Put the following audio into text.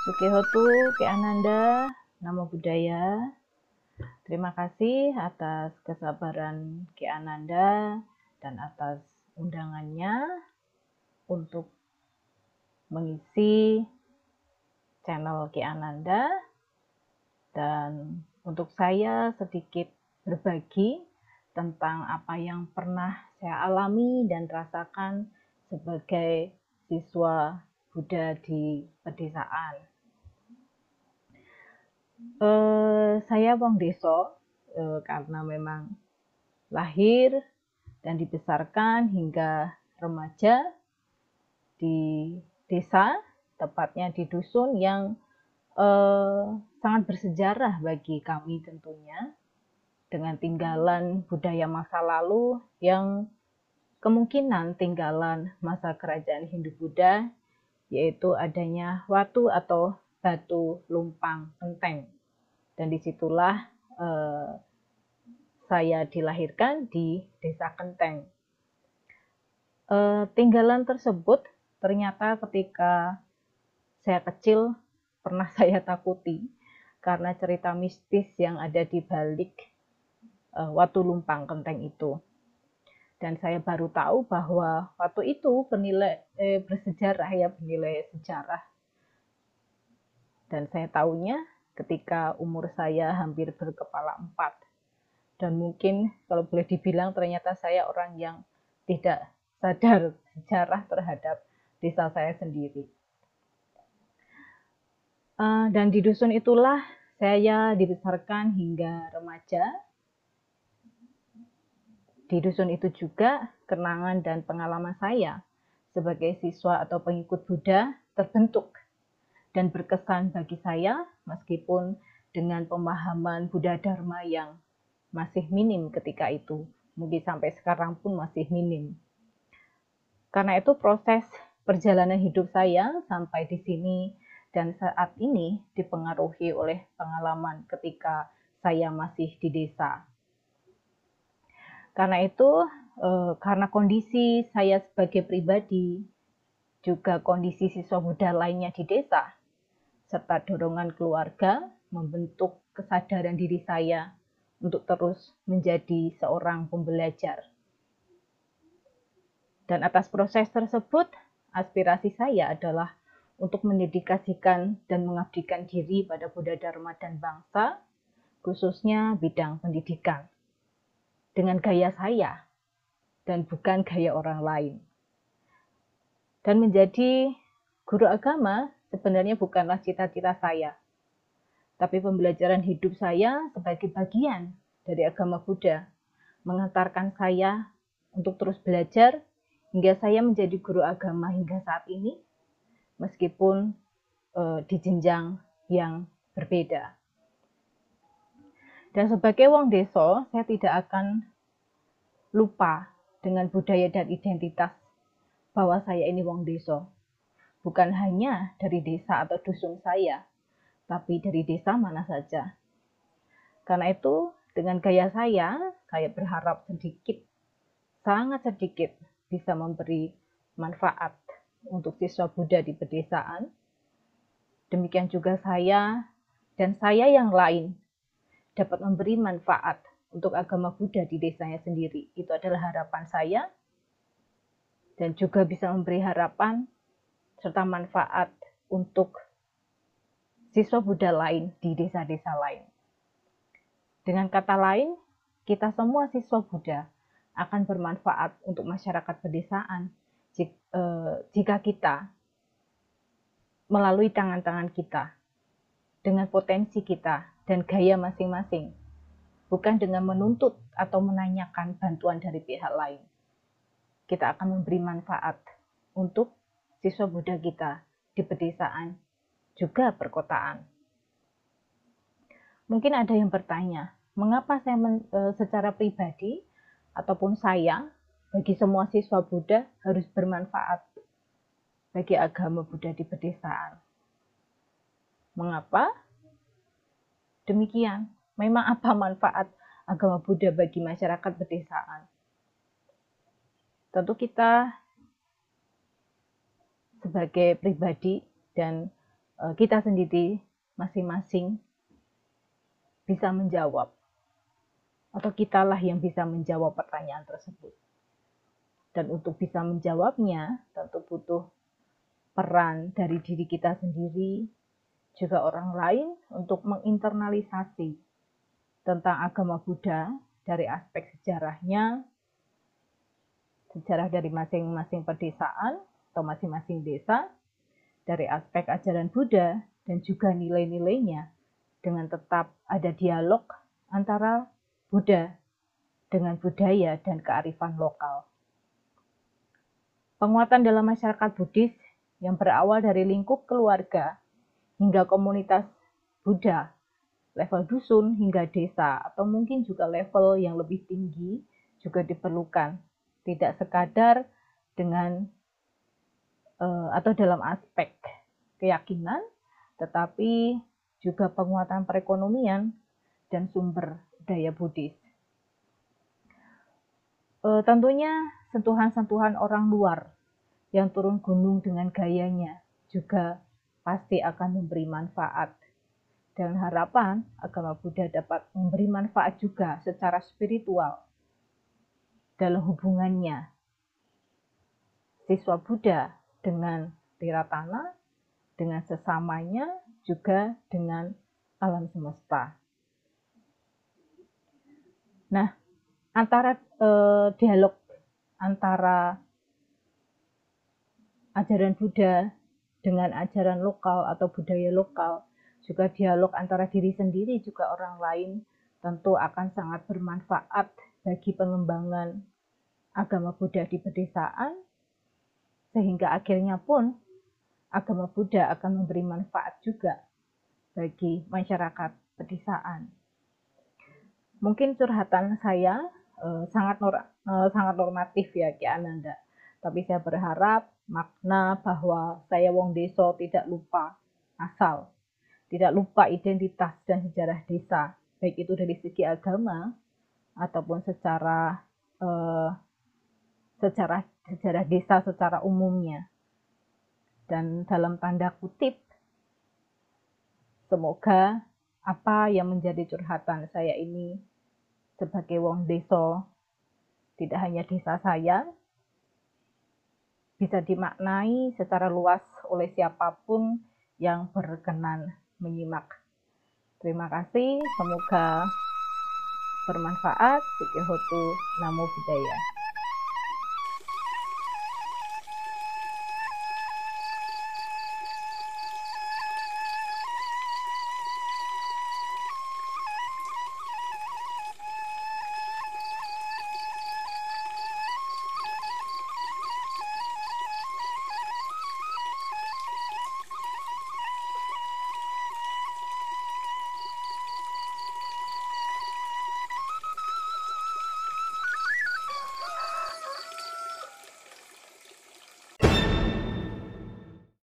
Sukihotu Ki Ananda, Namo Buddhaya. Terima kasih atas kesabaran Ki Ananda dan atas undangannya untuk mengisi channel Ki Ananda dan untuk saya sedikit berbagi tentang apa yang pernah saya alami dan rasakan sebagai siswa Buddha di pedesaan. Uh, saya Wong Deso uh, karena memang lahir dan dibesarkan hingga remaja di desa, tepatnya di dusun yang uh, sangat bersejarah bagi kami tentunya, dengan tinggalan budaya masa lalu yang kemungkinan tinggalan masa kerajaan Hindu-Buddha, yaitu adanya watu atau batu lumpang enteng. Dan di situlah eh, saya dilahirkan di desa Kenteng. Eh, tinggalan tersebut ternyata ketika saya kecil pernah saya takuti karena cerita mistis yang ada di balik eh, watu lumpang Kenteng itu. Dan saya baru tahu bahwa waktu itu bernilai eh, bersejarah ya bernilai sejarah dan saya tahunya ketika umur saya hampir berkepala empat. Dan mungkin kalau boleh dibilang ternyata saya orang yang tidak sadar sejarah terhadap desa saya sendiri. Eh, dan di dusun itulah saya dibesarkan hingga remaja. Di dusun itu juga kenangan dan pengalaman saya sebagai siswa atau pengikut Buddha terbentuk dan berkesan bagi saya meskipun dengan pemahaman Buddha Dharma yang masih minim ketika itu. Mungkin sampai sekarang pun masih minim. Karena itu proses perjalanan hidup saya sampai di sini dan saat ini dipengaruhi oleh pengalaman ketika saya masih di desa. Karena itu, eh, karena kondisi saya sebagai pribadi, juga kondisi siswa Buddha lainnya di desa, serta dorongan keluarga membentuk kesadaran diri saya untuk terus menjadi seorang pembelajar. Dan atas proses tersebut, aspirasi saya adalah untuk mendedikasikan dan mengabdikan diri pada Buddha Dharma dan bangsa, khususnya bidang pendidikan, dengan gaya saya dan bukan gaya orang lain. Dan menjadi guru agama sebenarnya bukanlah cita-cita saya, tapi pembelajaran hidup saya sebagai bagian dari agama Buddha mengantarkan saya untuk terus belajar hingga saya menjadi guru agama hingga saat ini, meskipun uh, di jenjang yang berbeda. Dan sebagai wong deso, saya tidak akan lupa dengan budaya dan identitas bahwa saya ini wong deso bukan hanya dari desa atau dusun saya, tapi dari desa mana saja. Karena itu, dengan gaya saya, saya berharap sedikit, sangat sedikit bisa memberi manfaat untuk siswa Buddha di pedesaan. Demikian juga saya dan saya yang lain dapat memberi manfaat untuk agama Buddha di desanya sendiri. Itu adalah harapan saya dan juga bisa memberi harapan serta manfaat untuk siswa Buddha lain di desa-desa lain. Dengan kata lain, kita semua siswa Buddha akan bermanfaat untuk masyarakat pedesaan eh, jika kita melalui tangan-tangan kita dengan potensi kita dan gaya masing-masing, bukan dengan menuntut atau menanyakan bantuan dari pihak lain. Kita akan memberi manfaat untuk siswa Buddha kita di pedesaan, juga perkotaan. Mungkin ada yang bertanya, mengapa saya men, e, secara pribadi ataupun saya bagi semua siswa Buddha harus bermanfaat bagi agama Buddha di pedesaan? Mengapa? Demikian, memang apa manfaat agama Buddha bagi masyarakat pedesaan? Tentu kita sebagai pribadi dan eh, kita sendiri masing-masing bisa menjawab atau kitalah yang bisa menjawab pertanyaan tersebut. Dan untuk bisa menjawabnya, tentu butuh peran dari diri kita sendiri, juga orang lain untuk menginternalisasi tentang agama Buddha dari aspek sejarahnya, sejarah dari masing-masing pedesaan atau masing-masing desa, dari aspek ajaran Buddha dan juga nilai-nilainya dengan tetap ada dialog antara Buddha dengan budaya dan kearifan lokal. Penguatan dalam masyarakat Buddhis yang berawal dari lingkup keluarga hingga komunitas Buddha, level dusun hingga desa, atau mungkin juga level yang lebih tinggi juga diperlukan. Tidak sekadar dengan atau dalam aspek keyakinan, tetapi juga penguatan perekonomian dan sumber budaya Buddhis. E, tentunya sentuhan-sentuhan orang luar yang turun gunung dengan gayanya juga pasti akan memberi manfaat. Dan harapan agama Buddha dapat memberi manfaat juga secara spiritual dalam hubungannya siswa Buddha dengan Tiratana, dengan sesamanya, juga dengan alam semesta. Nah, antara eh, dialog antara ajaran Buddha dengan ajaran lokal atau budaya lokal, juga dialog antara diri sendiri juga orang lain tentu akan sangat bermanfaat bagi pengembangan agama Buddha di pedesaan, sehingga akhirnya pun agama Buddha akan memberi manfaat juga bagi masyarakat pedesaan mungkin curhatan saya uh, sangat nor uh, sangat normatif ya Ki Ananda. Tapi saya berharap makna bahwa saya wong deso tidak lupa asal, tidak lupa identitas dan sejarah desa, baik itu dari segi agama ataupun secara uh, secara sejarah desa secara umumnya. Dan dalam tanda kutip, semoga apa yang menjadi curhatan saya ini sebagai wong desa tidak hanya desa saya bisa dimaknai secara luas oleh siapa pun yang berkenan menyimak. Terima kasih, semoga bermanfaat. Sikihotu Namo Buddhaya.